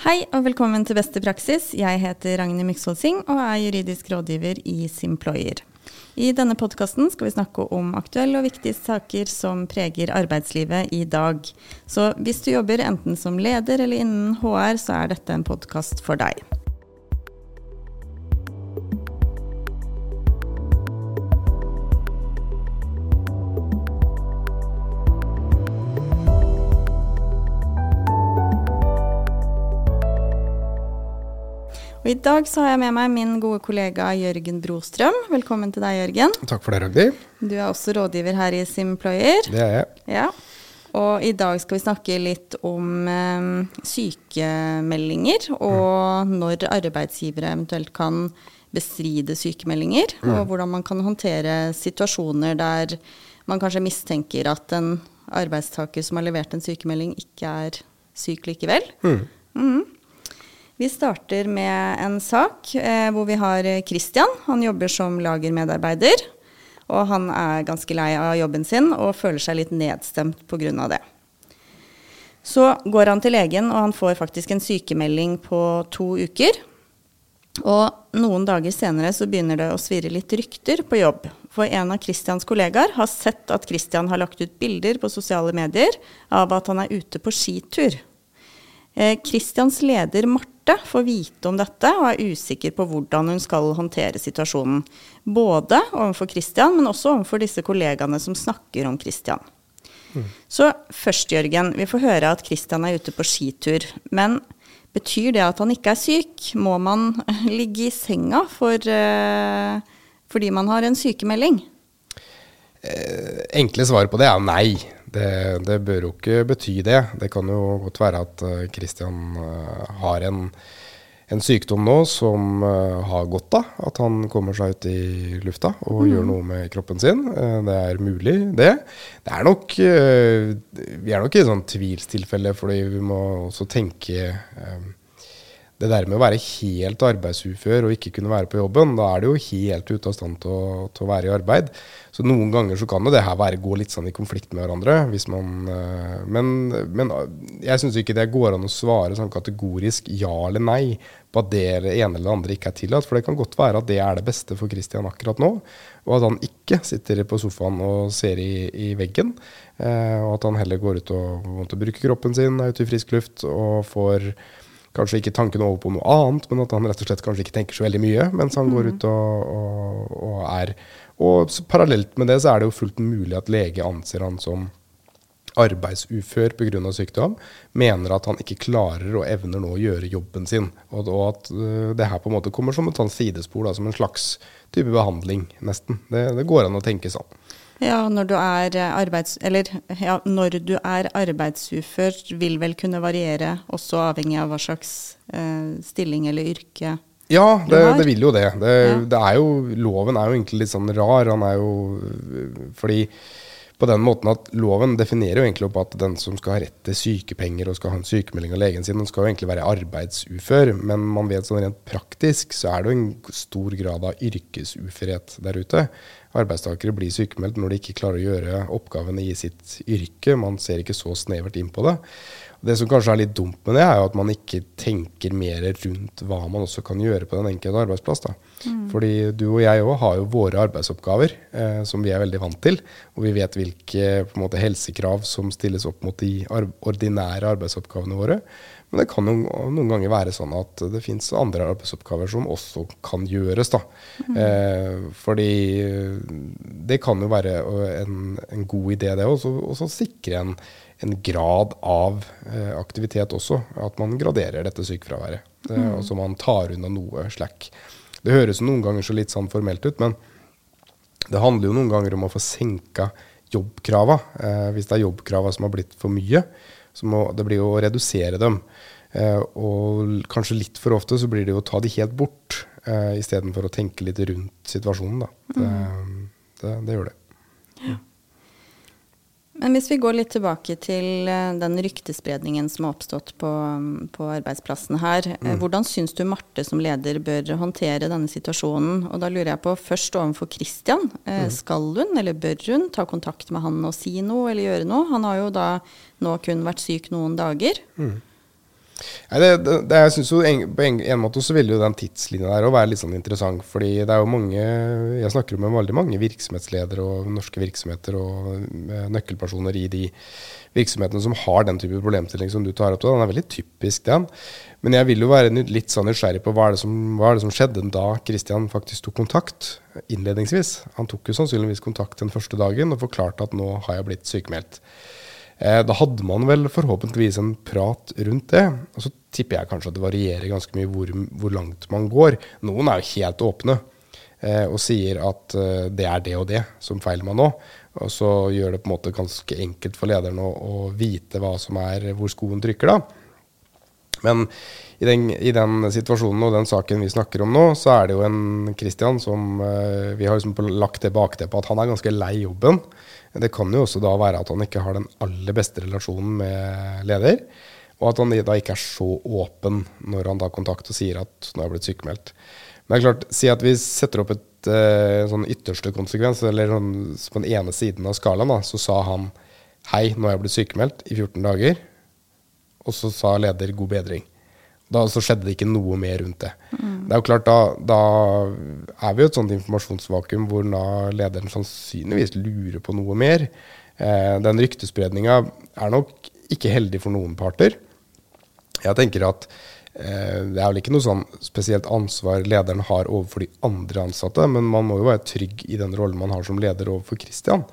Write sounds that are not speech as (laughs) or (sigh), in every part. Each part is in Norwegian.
Hei og velkommen til Beste praksis. Jeg heter Ragnhild Myksvold Singh og er juridisk rådgiver i Simployer. I denne podkasten skal vi snakke om aktuelle og viktige saker som preger arbeidslivet i dag. Så hvis du jobber enten som leder eller innen HR, så er dette en podkast for deg. Og I dag så har jeg med meg min gode kollega Jørgen Brostrøm. Velkommen til deg, Jørgen. Takk for det, Ragdi. Du er også rådgiver her i Simployer. Det er jeg. Ja. Og i dag skal vi snakke litt om eh, sykemeldinger, og når arbeidsgivere eventuelt kan bestride sykemeldinger, og hvordan man kan håndtere situasjoner der man kanskje mistenker at en arbeidstaker som har levert en sykemelding, ikke er syk likevel. Mhm. Vi starter med en sak eh, hvor vi har Christian. Han jobber som lagermedarbeider. Og han er ganske lei av jobben sin og føler seg litt nedstemt pga. det. Så går han til legen, og han får faktisk en sykemelding på to uker. Og noen dager senere så begynner det å svirre litt rykter på jobb. For en av Christians kollegaer har sett at Christian har lagt ut bilder på sosiale medier av at han er ute på skitur. Eh, Christians leder Marte får vite om dette og er usikker på hvordan hun skal håndtere situasjonen. Både overfor Kristian, men også overfor disse kollegaene som snakker om Christian. Så først, Jørgen. Vi får høre at Kristian er ute på skitur. Men betyr det at han ikke er syk? Må man (laughs) ligge i senga for, eh, fordi man har en sykemelding? Enkle svaret på det er nei. Det, det bør jo ikke bety det. Det kan jo godt være at Kristian eh, har en, en sykdom nå som eh, har godt av at han kommer seg ut i lufta og gjør noe med kroppen sin. Eh, det er mulig, det. Det er nok eh, Vi er nok i et sånt tvilstilfelle, fordi vi må også tenke eh, det der med å være helt arbeidsufør og ikke kunne være på jobben, da er det jo helt ute av stand til å, til å være i arbeid. Så noen ganger så kan jo det her være, gå litt sånn i konflikt med hverandre. Hvis man, eh, men, men jeg syns ikke det går an å svare sånn kategorisk ja eller nei på at det ene eller andre ikke er tillatt. For det kan godt være at det er det beste for Christian akkurat nå. Og at han ikke sitter på sofaen og ser i, i veggen. Eh, og at han heller går ut og måtte bruke kroppen sin, er ute i frisk luft og får kanskje ikke tanken over på noe annet, men at han rett og slett kanskje ikke tenker så veldig mye mens han går ut og, og, og er Og parallelt med det så er det jo fullt mulig at lege anser han som arbeidsufør pga. sykdom, mener at han ikke klarer og evner nå å gjøre jobben sin. Og, at øh, det her på en måte kommer som et sånt sidespor, da, som en slags type behandling, nesten. Det, det går an å tenke sånn. Ja, når du er eh, arbeids... Eller ja, når du er arbeidsufør, vil vel kunne variere, også avhengig av hva slags eh, stilling eller yrke Ja, det, det vil jo det. det, Ja. det er jo, loven er jo egentlig litt sånn rar. Han er jo Fordi på den måten at loven definerer jo egentlig opp at den som skal ha rett til sykepenger og skal ha en sykemelding av legen sin, den skal jo egentlig være arbeidsufør. Men man vet sånn rent praktisk så er det jo en stor grad av yrkesuførhet der ute. Arbeidstakere blir sykemeldt når de ikke klarer å gjøre oppgavene i sitt yrke. Man ser ikke så snevert inn på det. Det som kanskje er litt dumt med det, er jo at man ikke tenker mer rundt hva man også kan gjøre på den enkelte arbeidsplass. Da. Fordi du og jeg òg har jo våre arbeidsoppgaver eh, som vi er veldig vant til. Og vi vet hvilke måte, helsekrav som stilles opp mot de ordinære arbeidsoppgavene våre. Men det kan jo noen ganger være sånn at det fins andre arbeidsoppgaver som også kan gjøres. Da. Eh, fordi det kan jo være en, en god idé, det også, også sikre en, en grad av eh, aktivitet også. At man graderer dette sykefraværet. Mm. og så man tar unna noe slack. Det høres noen ganger så litt sånn formelt ut, men det handler jo noen ganger om å få senka jobbkrava. Eh, hvis det er jobbkrava som har blitt for mye, så må det blir jo å redusere dem. Eh, og kanskje litt for ofte så blir det jo å ta de helt bort, eh, istedenfor å tenke litt rundt situasjonen. Da. Det, det, det gjør det. Men hvis vi går litt tilbake til eh, den ryktespredningen som har oppstått på, på arbeidsplassen her. Mm. Hvordan syns du Marte som leder bør håndtere denne situasjonen? Og da lurer jeg på først overfor Christian. Mm. Skal hun eller bør hun ta kontakt med han og si noe eller gjøre noe? Han har jo da nå kun vært syk noen dager. Nei, det, det, det, jeg synes jo en, På en, en, måte så vil jo den tidslinja der være litt sånn interessant. fordi det er jo mange Jeg snakker jo med veldig mange virksomhetsledere og norske virksomheter og eh, nøkkelpersoner i de virksomhetene som har den type problemstilling som du tar opp. Den er veldig typisk, den. Men jeg vil jo være litt sånn nysgjerrig på hva er, det som, hva er det som skjedde da Kristian faktisk tok kontakt innledningsvis. Han tok jo sannsynligvis kontakt den første dagen og forklarte at nå har jeg blitt sykemeldt. Eh, da hadde man vel forhåpentligvis en prat rundt det. Og så tipper jeg kanskje at det varierer ganske mye hvor, hvor langt man går. Noen er jo helt åpne eh, og sier at eh, det er det og det som feiler meg nå. Og så gjør det på en måte ganske enkelt for lederen å, å vite hva som er, hvor skoen trykker, da. Men i den, i den, situasjonen og den saken vi snakker om nå, så er det jo en Christian som eh, Vi har liksom lagt det bakteppet at han er ganske lei jobben. Det kan jo også da være at han ikke har den aller beste relasjonen med leder. Og at han da ikke er så åpen når han da kontakter og sier at nå er blitt sykemeldt. Men det er klart, si at vi setter opp et uh, sånn ytterste konsekvens, eller sånn, på den ene siden av skalaen, da, så sa han hei, nå er jeg blitt sykemeldt i 14 dager. Og så sa leder god bedring. Da så skjedde det ikke noe mer rundt det. Mm. Det er jo klart, da, da er vi jo et sånt informasjonsvakuum hvor da lederen sannsynligvis lurer på noe mer. Eh, den ryktespredninga er nok ikke heldig for noen parter. Jeg tenker at eh, det er vel ikke noe sånn spesielt ansvar lederen har overfor de andre ansatte, men man må jo være trygg i den rollen man har som leder overfor Christian.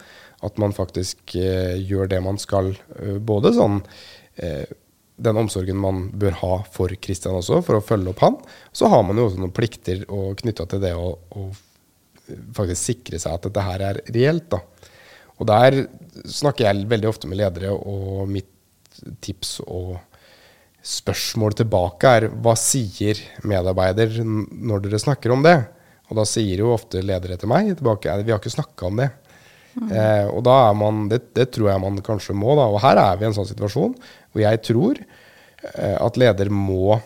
At man faktisk eh, gjør det man skal, eh, både sånn eh, den omsorgen man bør ha for Kristian også, for å følge opp han. Så har man jo også noen plikter knytta til det å, å, faktisk sikre seg at dette her er reelt. da. Og der snakker jeg veldig ofte med ledere, og mitt tips og spørsmål tilbake er hva sier medarbeider når dere snakker om det? Og da sier jo ofte ledere til meg tilbake vi har ikke snakka om det. Eh, og da er man, det, det, tror jeg man kanskje må. da, Og her er vi i en sånn situasjon hvor jeg tror eh, at leder må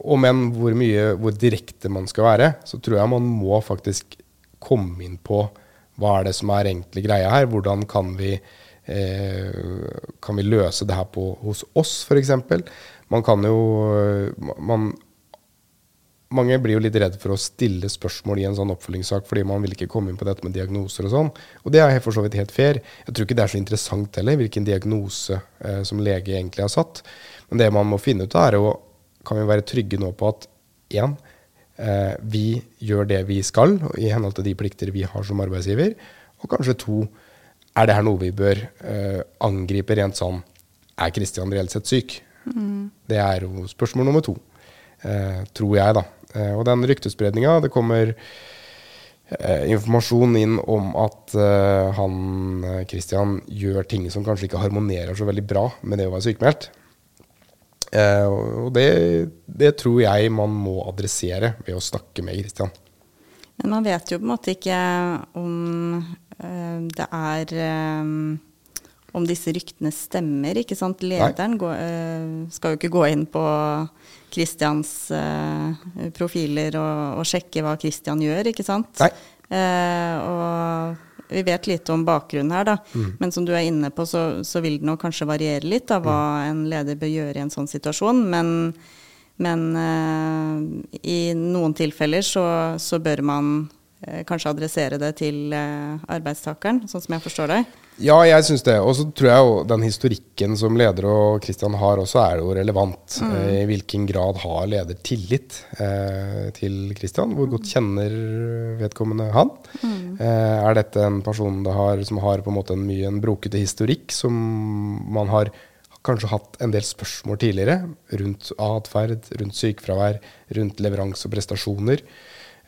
Om enn hvor mye, hvor direkte man skal være, så tror jeg man må faktisk komme inn på hva er det som er egentlig greia her. Hvordan kan vi, eh, kan vi løse det her på, hos oss, f.eks. Man kan jo man, mange blir jo litt redd for å stille spørsmål i en sånn oppfølgingssak fordi man vil ikke komme inn på dette med diagnoser og sånn. Og det er for så vidt helt fair. Jeg tror ikke det er så interessant heller hvilken diagnose eh, som lege egentlig har satt. Men det man må finne ut av, er jo kan vi være trygge nå på at én, eh, vi gjør det vi skal i henhold til de plikter vi har som arbeidsgiver. Og kanskje to, er det her noe vi bør eh, angripe rent sånn Er Kristian reelt sett syk? Mm. Det er jo spørsmål nummer to. Eh, tror jeg, da. Eh, og den ryktespredninga, det kommer eh, informasjon inn om at han Christian gjør ting som kanskje ikke harmonerer så veldig bra med det å være sykemeldt. og det, det tror jeg man må adressere ved å snakke med Christian. Men man vet jo på en måte ikke om det er om disse ryktene stemmer. ikke sant? Lederen går, skal jo ikke gå inn på Kristians uh, profiler og, og, sjekke hva Kristian gjør, ikke sant. Uh, og vi vet lite om bakgrunnen her, da. Mm. Men som du er inne på, så, så vil det nok kanskje variere litt av hva mm. en leder bør gjøre i en sånn situasjon. Men, men uh, i noen tilfeller så, så bør man kanskje adressere det til arbeidstakeren, sånn som jeg forstår deg. Ja, jeg syns det. Og så tror jeg jo den historikken som leder og Kristian har, også er jo relevant. Mm. Eh, I hvilken grad har leder tillit eh, til Kristian? Hvor godt kjenner vedkommende han? Mm. Eh, er dette en person har, som har på en måte en mye en brokete historikk, som man har kanskje hatt en del spørsmål tidligere rundt atferd, rundt sykefravær, rundt leveranse og prestasjoner?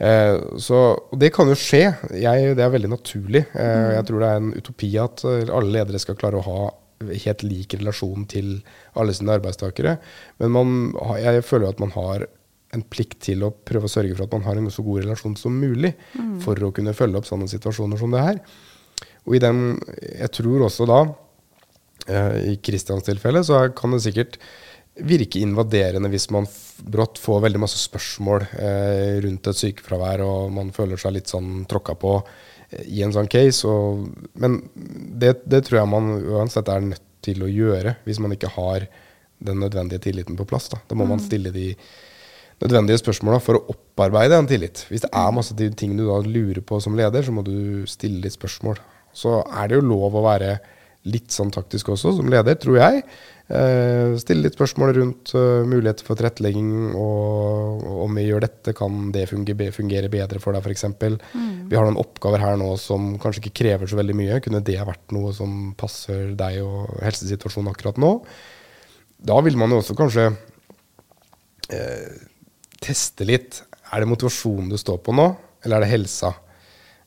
Eh, så, det kan jo skje. Jeg, det er veldig naturlig. Eh, mm. Jeg tror det er en utopi at eh, alle ledere skal klare å ha helt lik relasjon til alle sine arbeidstakere. Men man, jeg føler at man har en plikt til å prøve å sørge for at man har en så god relasjon som mulig mm. for å kunne følge opp sånne situasjoner som det her. Og i den, jeg tror også da, i Kristians tilfelle, så kan det sikkert virke invaderende hvis man brått får veldig masse spørsmål eh, rundt et sykefravær, og man føler seg litt sånn tråkka på eh, i en sånn case. Og, men det, det, tror jeg man uansett er nødt til å gjøre hvis man ikke har den nødvendige tilliten på plass. Da, da må man stille de nødvendige spørsmåla for å opparbeide en tillit. Hvis det er masse ting du da lurer på som leder, så må du stille litt spørsmål. Så er det jo lov å være litt sånn taktisk også, som leder, tror jeg. Eh, stille litt spørsmål rundt uh, muligheter for tilrettelegging, og, og, om vi gjør dette, kan det fungere, fungere bedre for deg, f.eks. Mm. Vi har noen oppgaver her nå som kanskje ikke krever så veldig mye. Kunne det vært noe som passer deg og helsesituasjonen akkurat nå? Da vil man jo også kanskje eh, teste litt. Er det motivasjonen du står på nå, eller er det helsa?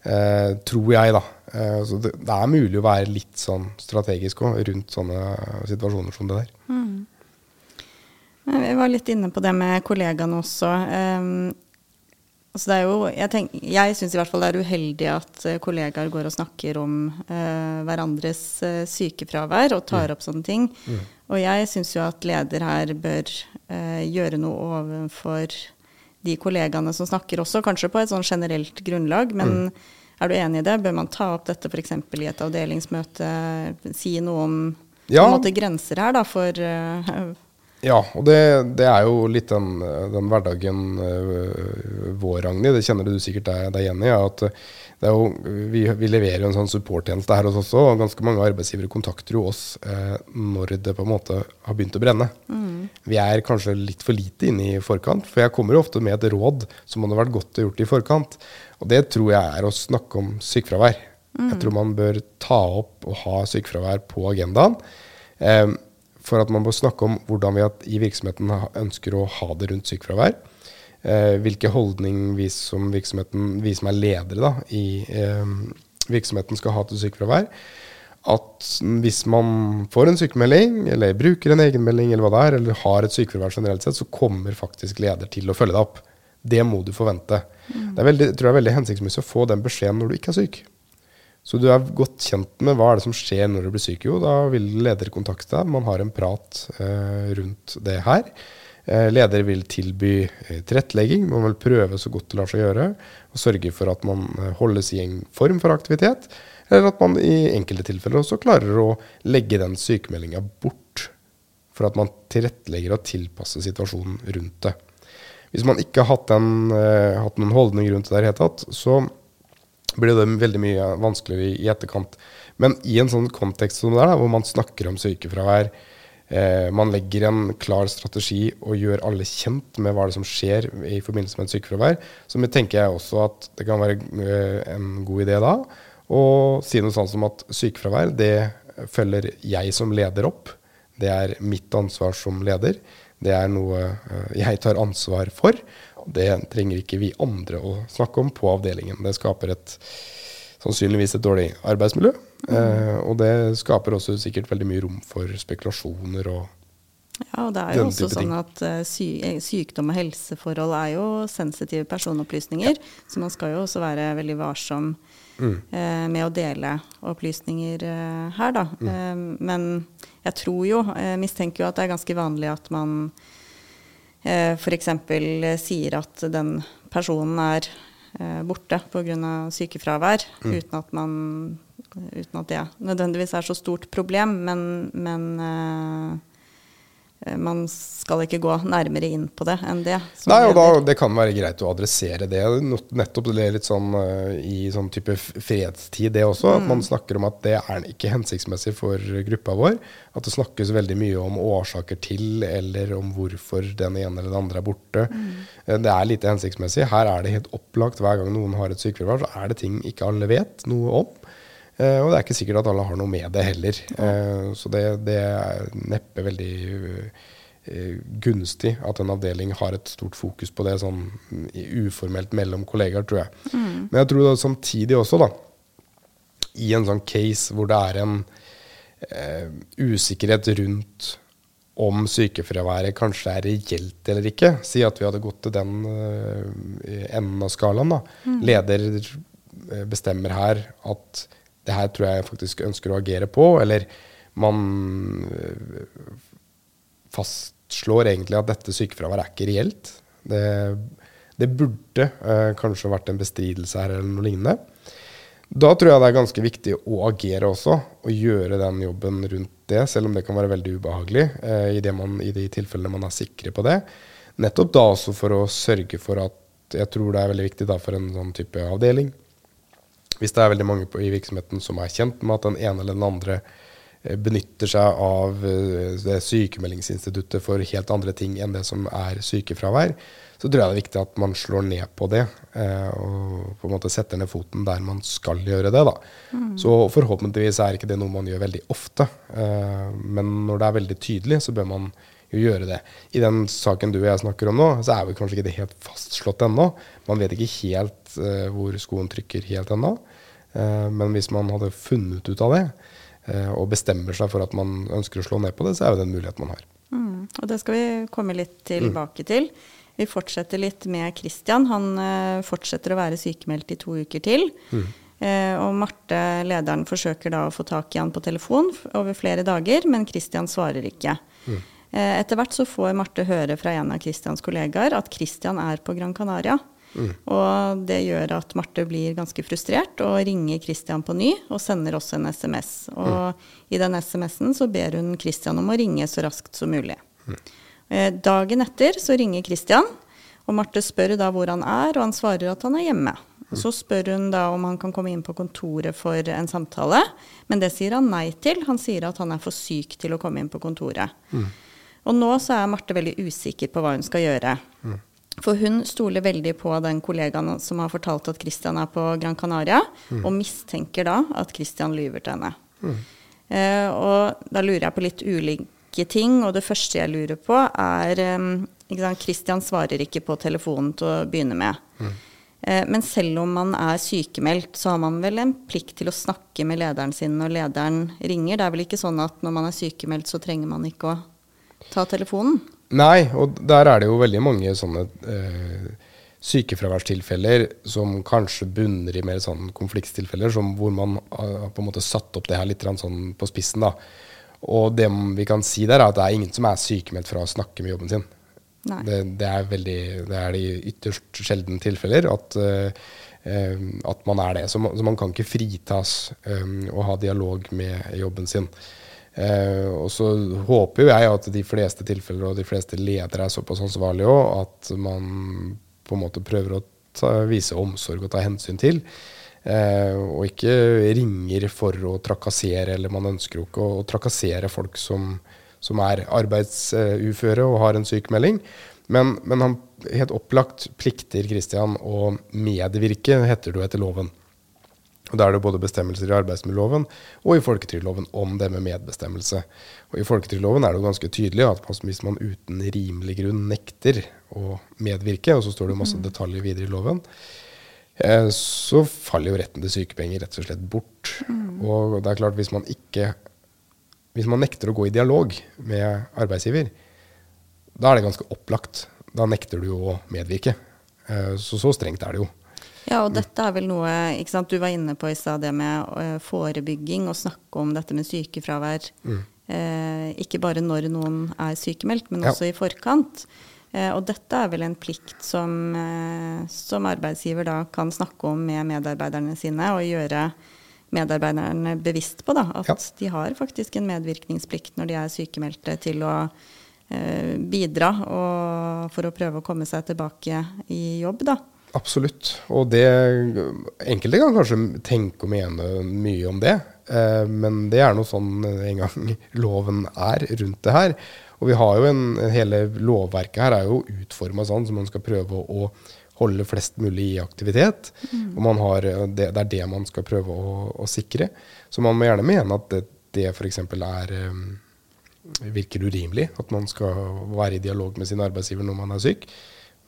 Eh, tror jeg, da. Eh, så det, det, er mulig å være litt sånn strategisk òg rundt sånne situasjoner som det der. Mm. Vi var litt inne på det med kollegaene også. Eh, altså det er jo, jeg tenk, jeg syns i hvert fall det er uheldig at uh, kollegaer går og snakker om uh, hverandres uh, sykefravær og tar mm. opp sånne ting. Mm. Og jeg syns jo at leder her bør gjøre noe overfor de kollegaene som snakker også, kanskje på et sånn generelt grunnlag. Men mm. er du enig i det? Bør man ta opp dette f.eks. i et avdelingsmøte? Si noe om ja. måte, grenser her, da, for uh, ja, og det, det, er jo litt den, den hverdagen uh, vår, Ragnhild. Det kjenner du sikkert deg, deg igjen i. at jo, vi, vi, leverer jo en sånn supporttjeneste her hos oss også, og ganske mange arbeidsgivere kontakter jo oss eh, når det på en måte har begynt å brenne. Mm. Vi er kanskje litt for lite inne i forkant, for jeg kommer jo ofte med et råd som hadde vært godt gjort i forkant. Og det tror jeg er å snakke om sykefravær. Mm. Jeg tror man bør ta opp og ha sykefravær på agendaen. Eh, for at man bør snakke om hvordan vi i virksomheten ønsker å ha det rundt sykefravær eh, hvilke holdning vi som, vi som er ledere da, i eh, virksomheten skal ha til sykefravær. At hvis man får en sykemelding, eller bruker en egenmelding, eller hva det er, eller har et sykefravær generelt sett, så kommer faktisk leder til å følge deg opp. Det må du forvente. Mm. Det er veldig, tror jeg er veldig hensiktsmessig å få den beskjeden når du ikke er syk. Så du er godt kjent med hva er det som skjer når du blir syk. Jo, da vil leder kontakte deg. Man har en prat eh, rundt det her. Eh, leder vil tilby eh, tilrettelegging. Man vil prøve så godt det lar seg gjøre. Og sørge for at man eh, holdes i en form for aktivitet. Eller at man i enkelte tilfeller også klarer å legge den sykemeldinga bort. For at man tilrettelegger og tilpasser situasjonen rundt det. Hvis man ikke har hatt, en, hatt noen holdning rundt det der i hele tatt, så blir det veldig mye vanskeligere i etterkant. Men i en sånn kontekst som det er, hvor man snakker om sykefravær, Eh, man legger en klar strategi og gjør alle kjent med hva det som skjer i forbindelse med et sykefravær. Så tenker jeg også at det kan være eh, en god idé da å si noe sånn som at sykefravær det følger jeg som leder opp. Det er mitt ansvar som leder. Det er noe eh, jeg tar ansvar for. Det trenger ikke vi andre å snakke om på avdelingen. Det skaper et, sannsynligvis et dårlig arbeidsmiljø. Eh, og det skaper også sikkert veldig mye rom for spekulasjoner og ja, og det er jo også sånn at uh, sy eh, sykdom og helseforhold er jo sensitive personopplysninger. Ja. Så man skal jo også være veldig varsom mm. eh, med å dele opplysninger eh, her, da. Mm. men jeg tror jo, mistenker jo at det er ganske vanlig at man eh, f.eks. sier at den personen er borte pga. sykefravær, mm. uten at man uten at det nødvendigvis er så stort problem. Men, men uh, man skal ikke gå nærmere inn på det enn det. Nei, og da, Det kan være greit å adressere det. Nettopp det litt sånn uh, i sånn type fredstid, det også. Mm. At man snakker om at det er ikke hensiktsmessig for gruppa vår. At det snakkes veldig mye om årsaker til, eller om hvorfor den ene eller den andre er borte. Mm. Uh, det er lite hensiktsmessig. Her er det helt opplagt hver gang noen har et sykefravær, så er det ting ikke alle vet noe om. Uh, og det er ikke sikkert at alle har noe med det heller. Uh, så det, det, er neppe veldig uh, gunstig at en avdeling har et stort fokus på det sånn uformelt mellom kollegaer, tror jeg. Mm. Men jeg tror da samtidig også, da, i en sånn case hvor det er en usikkerhet rundt om sykefraværet kanskje er reelt eller ikke. Si at vi hadde gått til den enden av skalaen. da. Mm. Leder bestemmer her at det her tror jeg faktisk ønsker å agere på, eller man øh, fastslår egentlig at dette sykefraværet er ikke reelt. Det, det burde eh, kanskje vært en bestridelse her eller noe lignende. Da tror jeg det er ganske viktig å agere også, og gjøre den jobben rundt det, selv om det kan være veldig ubehagelig eh, i, man, i, de tilfellene man er sikre på det. Nettopp da også for å sørge for at Jeg tror det er veldig viktig for en sånn type avdeling. Hvis det er veldig mange på, i virksomheten som er kjent med at den ene eller den andre eh, benytter seg av eh, det sykemeldingsinstituttet for helt andre ting enn det som er sykefravær, så tror jeg det er viktig at man slår ned på det. Eh, og på en måte setter ned foten der man skal gjøre det. da. Mm. Så forhåpentligvis er ikke det noe man gjør veldig ofte. Men når det er veldig tydelig, så bør man jo gjøre det. I den saken du og jeg snakker om nå, så er vi kanskje ikke det helt fastslått ennå. Man vet ikke helt eh, hvor skoen trykker helt ennå. Eh, men hvis man hadde funnet ut av det, eh, og bestemmer seg for at man ønsker å slå ned på det, så er jo det en mulighet man har. Mm. Og det skal vi komme litt tilbake mm. til. Vi fortsetter litt med Christian. Han fortsetter å være sykemeldt i to uker til. Mm. Og Marte, lederen, forsøker da å få tak i han på telefon over flere dager, men Christian svarer ikke. Mm. Etter hvert så får Marte høre fra en av Christians kollegaer at Christian er på Gran Canaria. Mm. Og det gjør at Marte blir ganske frustrert og ringer Christian på ny og sender også en SMS. Og mm. i den SMS-en så ber hun Christian om å ringe så raskt som mulig. Mm. Dagen etter så ringer Christian, og Marte spør da hvor han er, og han svarer at han er hjemme. Så spør hun da om han kan komme inn på kontoret for en samtale, men det sier han nei til. Han sier at han er for syk til å komme inn på kontoret. Og nå så er Marte veldig usikker på hva hun skal gjøre. Mm. For hun stoler veldig på den kollegaen som har fortalt at Christian er på Gran Canaria, mm. og mistenker da at Christian lyver til henne. Mm. Eh, og da lurer jeg på litt ulike ting, og det første jeg lurer på, er um, Christian svarer ikke på telefonen til å begynne med. Mm. Eh, men selv om man er sykemeldt, så har man vel en plikt til å snakke med lederen sin når lederen ringer. Det er vel ikke sånn at når man er sykemeldt, så trenger man ikke å ta telefonen? Nei, og der er det jo veldig mange sånne eh, sykefraværstilfeller som kanskje bunner i mer sånn konfliktstilfeller, hvor man har på en måte satt opp det her litt sånn på spissen. da. Og det vi kan si der, er at det er ingen som er sykemeldt fra å snakke med jobben sin. Det, det, er veldig, det er de ytterst sjelden tilfeller at, uh, at, man er det. Så man, så man kan ikke fritas um, og ha dialog med jobben sin. Uh, og så håper jo jeg at de fleste tilfeller og de fleste ledere er såpass ansvarlige òg at man på en måte prøver å ta, vise omsorg og ta hensyn til. Eh, og ikke ringer for å trakassere, eller man ønsker jo ikke å, å trakassere folk som, som er arbeidsuføre og har en sykemelding. Men, men, han helt opplagt plikter Kristian å medvirke, heter det jo etter loven. Og Da er det både bestemmelser i arbeidsmiljøloven og i folketrygdloven om det med medbestemmelse. Og I folketrygdloven er det jo ganske tydelig at hvis man uten rimelig grunn nekter å medvirke, og så står det masse mm. detaljer videre i loven, Eh, så faller jo retten til sykepenger rett og slett bort. Mm. Og det er klart, hvis man ikke Hvis man nekter å gå i dialog med arbeidsgiver, da er det ganske opplagt. Da nekter du jo å medvirke. Eh, så så strengt er det jo. Ja, og dette er vel noe sant, Du var inne på i stad det med uh, forebygging og snakke om dette med sykefravær. Mm. Eh, ikke bare når noen er sykemeldt, men også ja. i forkant. Eh, og dette er vel en plikt som, eh, som, arbeidsgiver da kan snakke om med medarbeiderne sine, og gjøre medarbeiderne bevisst på da, at ja. de har faktisk en medvirkningsplikt når de er sykemeldte, til å eh, bidra og, for å prøve å komme seg tilbake i jobb. da. Absolutt. Og det Enkelte kan kanskje tenke og mene mye om det, eh, men det er noe sånn en gang (laughs) loven er rundt det her. Og vi har jo en, Hele lovverket her er jo utforma sånn som man skal prøve å, holde flest mulig i aktivitet. Mm. Og har, det, det, er det man skal prøve å, å, sikre. Så man må gjerne mene at det, det f.eks. er um, virker urimelig. At man skal være i dialog med sin arbeidsgiver når man er syk.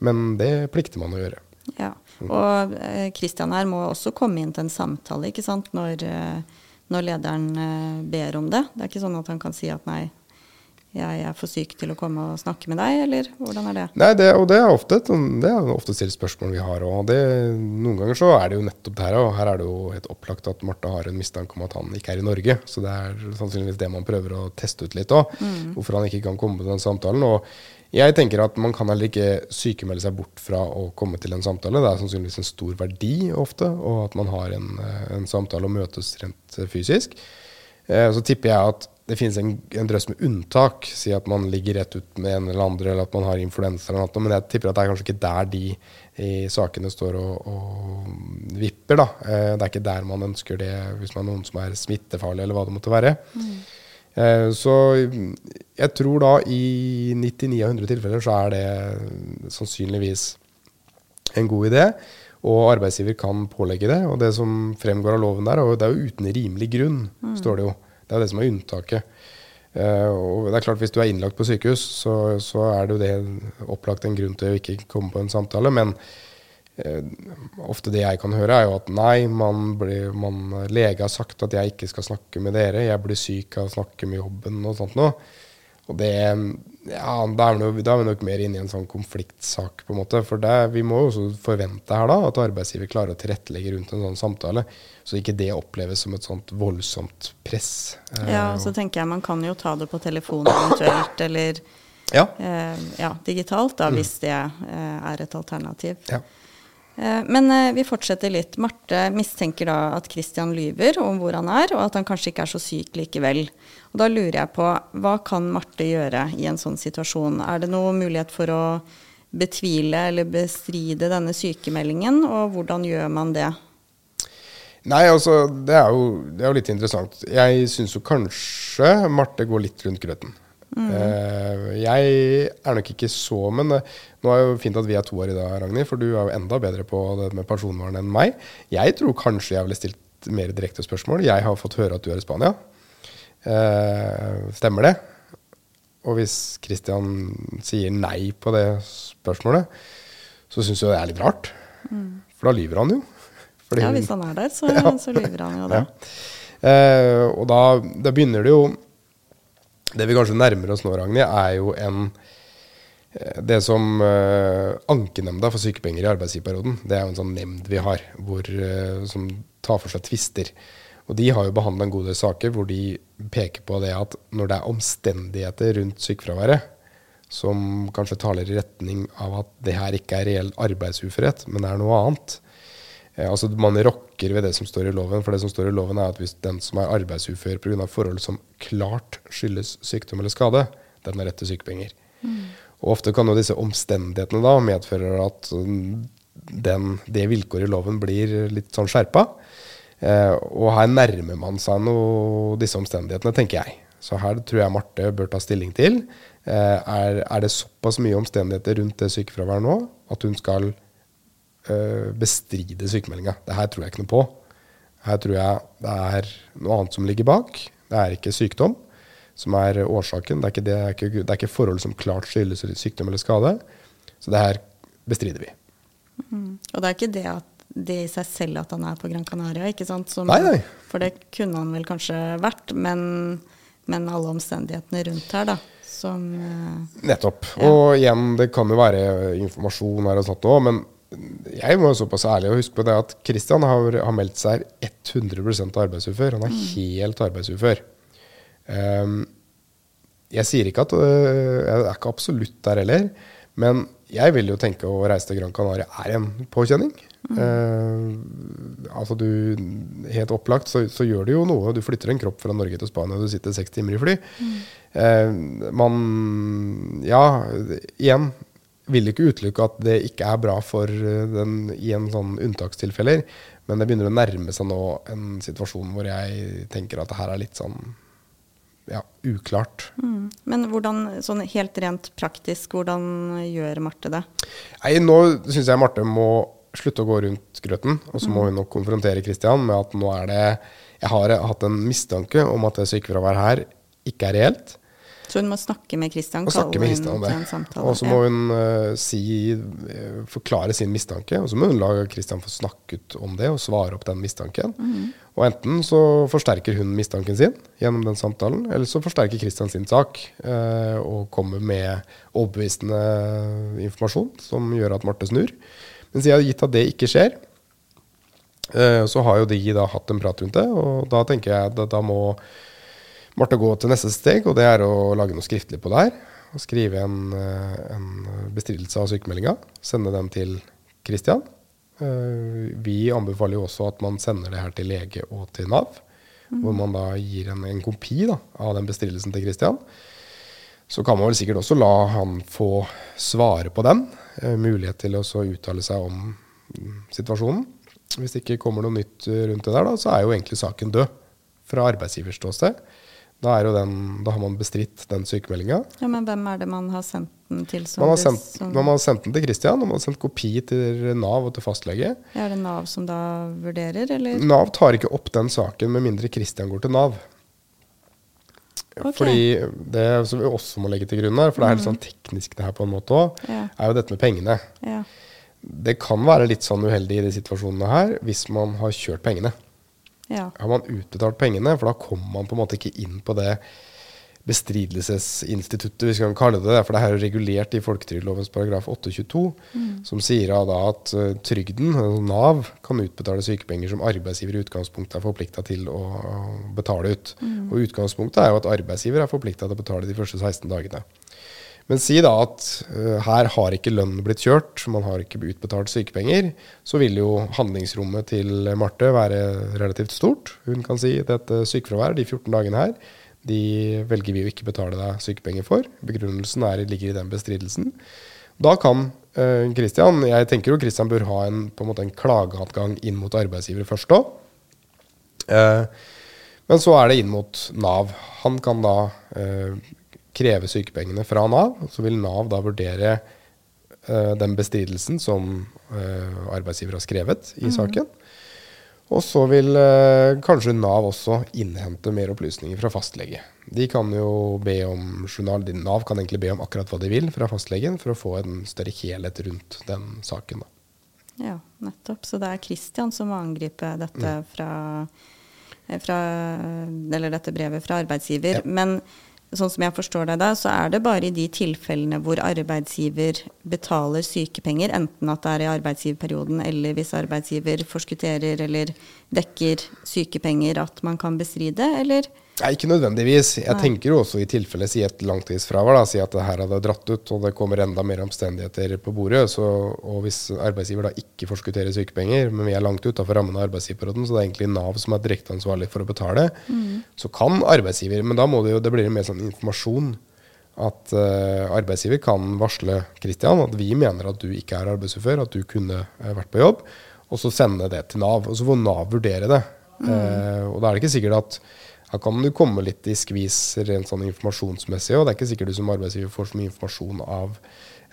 Men det plikter man å gjøre. Ja, Og Kristian eh, her må også komme inn til en samtale ikke sant? Når, eh, når lederen eh, ber om det. Det er ikke sånn at han kan si at nei, jeg er for syk til å komme og snakke med deg, eller hvordan er det? Nei, det, og det er ofte et sånn- det er ofte stilt spørsmål vi har. Og noen ganger så er det jo nettopp det her. Og her er det jo helt opplagt at Marte har en mistanke om at han ikke er i Norge. Så det er sannsynligvis det man prøver å teste ut litt òg. Hvorfor han ikke kan komme på den samtalen. Og jeg tenker at man kan heller ikke sykemelde seg bort fra å komme til en samtale. Det er sannsynligvis en stor verdi ofte, og at man har en, eh, en samtale og møtes rent eh, fysisk. Eh, Så tipper jeg at det finnes en, en drøss med unntak. Si at man ligger rett ut med en eller andre, eller at man har influensa eller noe. Men jeg tipper at det er kanskje ikke der de i sakene står og, og vipper. da. Eh, Det er ikke der man ønsker det hvis man er noen som er smittefarlig, eller hva det måtte være. Eh, Så jeg tror da i 99 av 100 tilfeller så er det sannsynligvis en god idé. Og arbeidsgiver kan pålegge det. Og det som fremgår av loven der, og det er jo uten rimelig grunn, står det jo. Det er jo det som er unntaket. Uh, og det er klart Hvis du er innlagt på sykehus, så, så er det jo det opplagt en grunn til å ikke komme på en samtale. Men uh, ofte det jeg kan høre, er jo at nei, man blir, man, lege har sagt at jeg ikke skal snakke med dere. Jeg blir syk av å snakke med jobben og sånt noe. Og det, ja, da er, vi nok, da er vi nok mer inne i en sånn konfliktsak, på en måte. For det, vi må jo også forvente her da, at arbeidsgiver klarer å tilrettelegge rundt en sånn samtale, så ikke det oppleves som et sånt voldsomt press. Eh, Ja, og så tenker jeg man kan jo ta det på telefon eventuelt, eller ja. eh, ja, digitalt, da, hvis det eh, er et alternativ. ja. Eh, Men eh, vi fortsetter litt. Marte mistenker da at Christian lyver om hvor han er, og at han kanskje ikke er så syk likevel. Og da lurer jeg på, hva kan Marte gjøre i en sånn situasjon? Er det noen mulighet for å betvile eller bestride denne sykemeldingen, og hvordan gjør man det? Nei, altså, det er, jo, det er jo litt interessant. Jeg syns jo kanskje Marte går litt rundt grøten. Eh, jeg er nok ikke så Men eh, nå er det jo fint at vi er to her i dag, Ragnhild, for du er jo enda bedre på det med personvern enn meg. Jeg tror kanskje jeg ville stilt mer direkte spørsmål. Jeg har fått høre at du er i Spania. Eh, stemmer det? Og hvis Christian sier nei på det spørsmålet, så syns jeg det er litt rart. For da lyver han jo. Fordi Ja, hvis han er der, så, (laughs) så lyver han jo det. ja. Og da, da begynner det jo Det vi kanskje nærmer oss nå, Ragnhild, er jo en eh, Det som uh, Ankenemnda for sykepenger i arbeidsgiverperioden, det er jo en sånn nemnd vi har hvor, uh, som tar for seg tvister. Og de har jo behandla en god del saker hvor de peker på det at når det er omstendigheter rundt sykefraværet som kanskje taler i retning av at det her ikke er reell arbeidsuførhet, men er noe annet, altså Man rokker ved det som står i loven. For det som står i loven er at hvis den som er arbeidsufør pga. forhold som klart skyldes sykdom eller skade, den har rett til sykepenger. Og Ofte kan jo disse omstendighetene da medføre at mm, den, det vilkåret i loven blir litt sånn skjerpa. Eh, og her nærmer man seg noe disse omstendighetene, tenker jeg. Så her tror jeg Marte bør ta stilling til. Eh, er, er det såpass mye omstendigheter rundt det sykefraværet nå at hun skal bestride sykemeldinga. Det her tror jeg ikke noe på. Her tror jeg det er noe annet som ligger bak. Det er ikke sykdom som er årsaken. Det er ikke, det, er ikke, det er ikke forhold som klart skyldes sykdom eller skade. Så det her bestrider vi. Og det er ikke det, at, det i seg selv at han er på Gran Canaria, ikke sant? Som, Nei, nei. For det kunne han vel kanskje vært, men, men alle omstendighetene rundt her, da, som eh, Nettopp. Ja. Og igjen, det kan jo være informasjon her og sånt òg, men jeg må såpass ærlig og huske på det at Kristian har, har meldt seg 100% arbeidsufør. Han er helt arbeidsufør. Um, jeg sier ikke at uh, Jeg er ikke absolutt der heller. Men jeg vil jo tenke å reise til Gran Canaria er en påkjenning. Eh, altså du, Helt opplagt så, så gjør det jo noe. Du flytter en kropp fra Norge til Spania, og du sitter seks timer i fly. Eh, man Ja, igjen vil ikke utelukke at det ikke er bra for eh, den i en sånn unntakstilfeller. Men det begynner å nærme seg nå en situasjon hvor jeg tenker at det her er litt sånn ja, uklart. mm. Men hvordan, sånn helt rent praktisk, hvordan gjør Marte det? Nei, nå syns jeg Marte må slutte å gå rundt grøten, og så må hun nok konfrontere Kristian med at nå er det Jeg har hatt en mistanke om at det sykefraværet her ikke er reelt. Så hun må snakke med Christian? Og snakke med Christian om det. Og så må ja. hun uh, si, eh, forklare sin mistanke, og så må hun la Christian få ut om det og svare opp den mistanken. Mhm. Og enten så forsterker hun mistanken sin gjennom den samtalen, eller så forsterker Christian sin sak uh, og kommer med overbevisende informasjon som gjør at Marte snur. Men siden gitt at det ikke skjer, så har jo de da hatt en prat rundt det, og da tenker jeg at da må Marte gå til neste steg, og det er å lage noe skriftlig på det her. Og skrive en, eh, en bestridelse av sykemeldinga. Sende den til Christian. Eh, Vi anbefaler jo også at man sender det her til lege og til Nav. Hvor man da gir en, en kopi da, av den bestridelsen til Kristian. Så kan man vel sikkert også la han få svare på den. Eh, mulighet til å uttale seg om mm, situasjonen. Hvis det ikke kommer noe nytt rundt det der, da, så er jo egentlig saken død. Fra arbeidsgivers ståsted. Da, er jo den, da har man bestridt den sykemeldinga. ja, Men hvem er det man har sendt den til? som Man har, sendt, som- man har sendt den til Kristian, og man har sendt kopi til Nav og til fastlege. Er det Nav som da vurderer, eller? Nav tar ikke opp den saken med mindre Kristian går til Nav. Okay. Fordi det som vi også må legge til grunn her, for det er litt sånn teknisk det her på en måte òg, Ja. er jo dette med pengene. Ja. Det kan være litt sånn uheldig i de situasjonene her hvis man har kjørt pengene. Ja. Har man utbetalt pengene, for da kommer man på en måte ikke inn på det bestridelsesinstituttet, hvis vi kan kalle det det. For det her er regulert i folketrygdlovens paragraf 822, som sier da at eh, trygden, altså Nav, kan utbetale sykepenger som arbeidsgiver i utgangspunktet er forplikta til å betale ut. Og utgangspunktet er jo at arbeidsgiver er forplikta til å betale de første 16 dagene. Men si da at uh, her har ikke lønnen blitt kjørt, man har ikke utbetalt sykepenger, så vil jo handlingsrommet til Marte være relativt stort. Hun kan si dette sykefraværet, de 14 dagene her, de velger vi å ikke betale deg sykepenger for. Begrunnelsen er, ligger i den bestridelsen. Da kan eh, Christian Jeg tenker jo Christian bør ha en, på en, måte en klageadgang inn mot arbeidsgivere først òg. Eh, men så er det inn mot Nav. Han kan da eh, kreve sykepengene fra Nav. Så vil Nav da vurdere uh, den bestridelsen som uh, arbeidsgiver har skrevet i saken. Og så vil uh, kanskje Nav også innhente mer opplysninger fra fastlege. De kan jo be om journal, Nav kan egentlig be om akkurat hva de vil fra fastlegen for å få en større helhet rundt den saken. Da. Ja, nettopp. Så det er Kristian som må angripe dette Mm. fra, fra Eller dette brevet fra arbeidsgiver. Ja. Men sånn som jeg forstår deg da, så er det bare i de tilfellene hvor arbeidsgiver betaler sykepenger, enten at det er i arbeidsgiverperioden eller hvis arbeidsgiver forskutterer eller dekker sykepenger, at man kan bestride, eller? Nei, ikke nødvendigvis. Jeg Nei. tenker jo også i tilfelle si et langtidsfravær. Da, si at det her hadde dratt ut, og det kommer enda mer omstendigheter på bordet. Så, og hvis arbeidsgiver da ikke forskutterer sykepenger, men vi er langt utafor rammen av arbeidsgiverperioden, så det er egentlig Nav som er direkte ansvarlig for å betale, så kan arbeidsgiver Men da må det jo, det blir mer sånn informasjon. At uh, arbeidsgiver kan varsle Kristian at vi mener at du ikke er arbeidsufør, at du kunne uh, vært på jobb, og så sende det til Nav. Og så får Nav vurdere det. Eh, og da er det ikke sikkert at her kan du komme litt i skvis rent sånn informasjonsmessig, og det er ikke sikkert du som arbeidsgiver får så mye informasjon av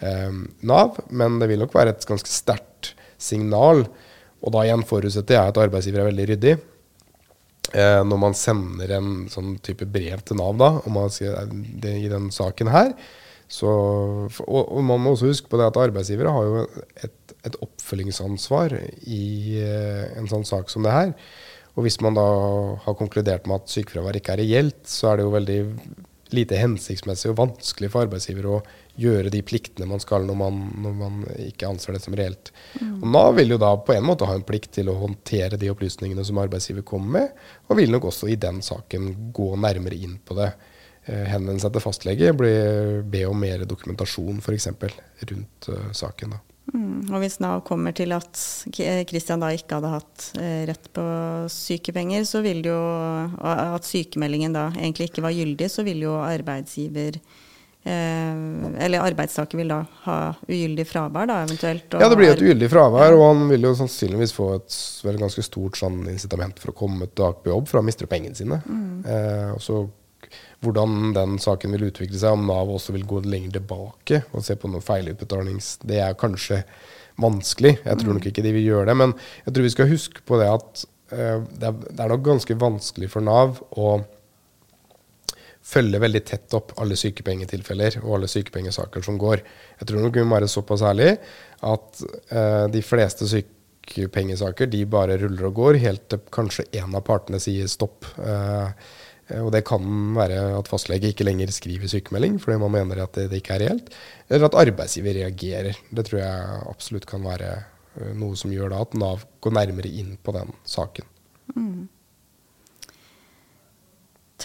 eh, Nav, men det vil nok være et ganske sterkt signal. Og da igjen forutsetter jeg at arbeidsgiver er veldig ryddig. Eh, når man sender en sånn type brev til Nav da, skal, det, i den saken her, så, og, og man må også huske på det at arbeidsgivere har jo et, et oppfølgingsansvar i eh, en sånn sak som det her. Og hvis man da har konkludert med at sykefravær ikke er reelt, så er det jo veldig lite hensiktsmessig og vanskelig for arbeidsgiver å gjøre de pliktene man skal når man, når man ikke anser det som reelt. Og Nav vil jo da på en måte ha en plikt til å håndtere de opplysningene som arbeidsgiver kommer med, og vil nok også i den saken gå nærmere inn på det. Eh, henvende seg til fastlege, be om mer dokumentasjon f.eks. rundt eh, saken. da. Mm. Og hvis Nav kommer til at Kristian da ikke hadde hatt eh, rett på sykepenger, så vil jo At sykemeldingen da egentlig ikke var gyldig, så vil jo arbeidsgiver eh, Eller arbeidstaker vil da ha ugyldig fravær, da eventuelt. Ja, det blir et ugyldig fravær, og han vil jo sannsynligvis få et vel ganske stort sånn incitament for å komme tilbake på jobb, for han mister pengene sine. Eh, og så hvordan den saken vil utvikle seg, om Nav også vil gå lenger tilbake og se på noen feilutbetalings... Det er kanskje vanskelig. Jeg tror nok ikke de vil gjøre det. Men jeg tror vi skal huske på det at uh, det, er, det er nok ganske vanskelig for Nav å følge veldig tett opp alle sykepengetilfeller og alle sykepengesaker som går. Jeg tror nok vi må være såpass ærlig at uh, de fleste sykepengesaker de bare ruller og går, helt til kanskje en av partene sier stopp. Eh, og det kan være at fastlege ikke lenger skriver sykemelding fordi man mener at det, det ikke er reelt. Eller at arbeidsgiver reagerer. Det tror jeg absolutt kan være eh, noe som gjør da at Nav går nærmere inn på den saken. Mm.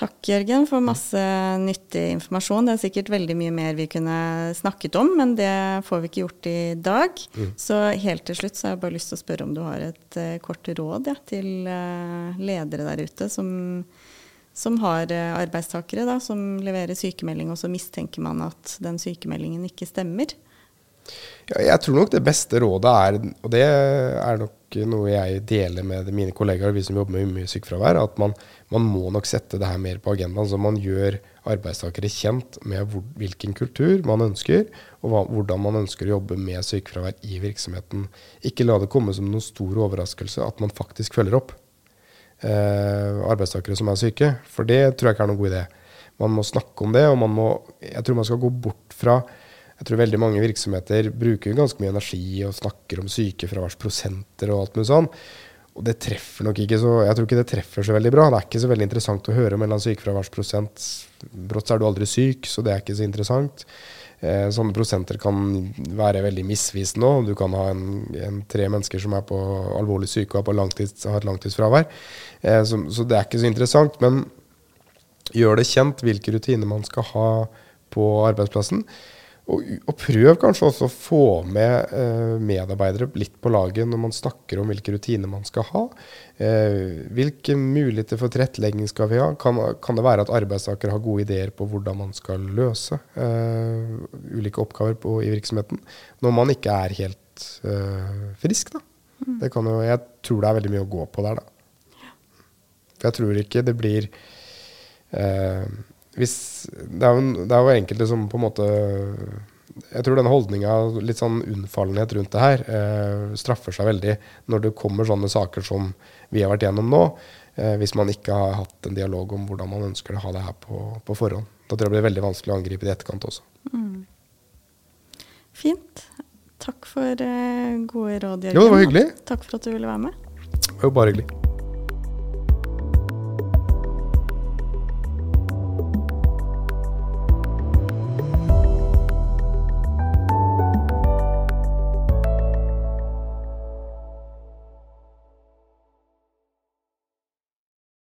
Takk, Jørgen, for masse nyttig informasjon. Det er sikkert veldig mye mer vi kunne snakket om, men det får vi ikke gjort i dag. Mm. Så helt til slutt så har jeg bare lyst til å spørre om du har et uh, kort råd ja, til uh, ledere der ute som, som har uh, arbeidstakere da, som leverer sykemelding, og så mistenker man at den sykemeldingen ikke stemmer. Ja, jeg tror nok det beste rådet er, og det er nok noe jeg deler med mine kollegaer, vi som jobber med mye sykefravær, at man, man, må nok sette det her mer på agendaen. Så man gjør arbeidstakere kjent med hvor, hvilken kultur man ønsker, og hva, hvordan man ønsker å jobbe med sykefravær i virksomheten. Ikke la det komme som noen stor overraskelse at man faktisk følger opp eh, arbeidstakere som er syke. For det tror jeg ikke er noen god idé. Man må snakke om det, og man må, jeg tror man skal gå bort fra jeg tror veldig mange virksomheter bruker ganske mye energi og snakker om sykefraværsprosenter og alt mulig sånn. Og det treffer nok ikke så Jeg tror ikke det treffer så veldig bra. Det er ikke så veldig interessant å høre om en sykefraværsprosent. Brått er du aldri syk, så det er ikke så interessant. Eh, sånne prosenter kan være veldig misvisende òg. Du kan ha en, en, tre mennesker som er på alvorlig syke og langtids, har et langtidsfravær. Eh, så, så, det er ikke så interessant. Men gjør det kjent hvilke rutiner man skal ha på arbeidsplassen. Og, og, prøv kanskje også å få med eh, medarbeidere litt på laget når man snakker om hvilke rutiner man skal ha. Eh, hvilke muligheter for tilrettelegging skal vi ha? Kan, kan, det være at arbeidstakere har gode ideer på hvordan man skal løse eh, ulike oppgaver på, i virksomheten når man ikke er helt eh, frisk? Da. Mm. Jo, jeg tror det er veldig mye å gå på der, da. For jeg tror ikke det blir eh, hvis, det, er jo, det er jo enkelte som på en måte Jeg tror den holdninga, litt sånn unnfallenhet rundt det her, eh, straffer seg veldig når det kommer sånne saker som vi har vært gjennom nå. Eh, hvis man ikke har hatt en dialog om hvordan man ønsker å ha det her på, på forhånd. Da tror jeg det blir veldig vanskelig å angripe det i etterkant også. Mm. Fint. Takk for eh, gode råd, Jørgen. Jo, det var hyggelig. Takk for at du ville være med. Det var jo bare hyggelig.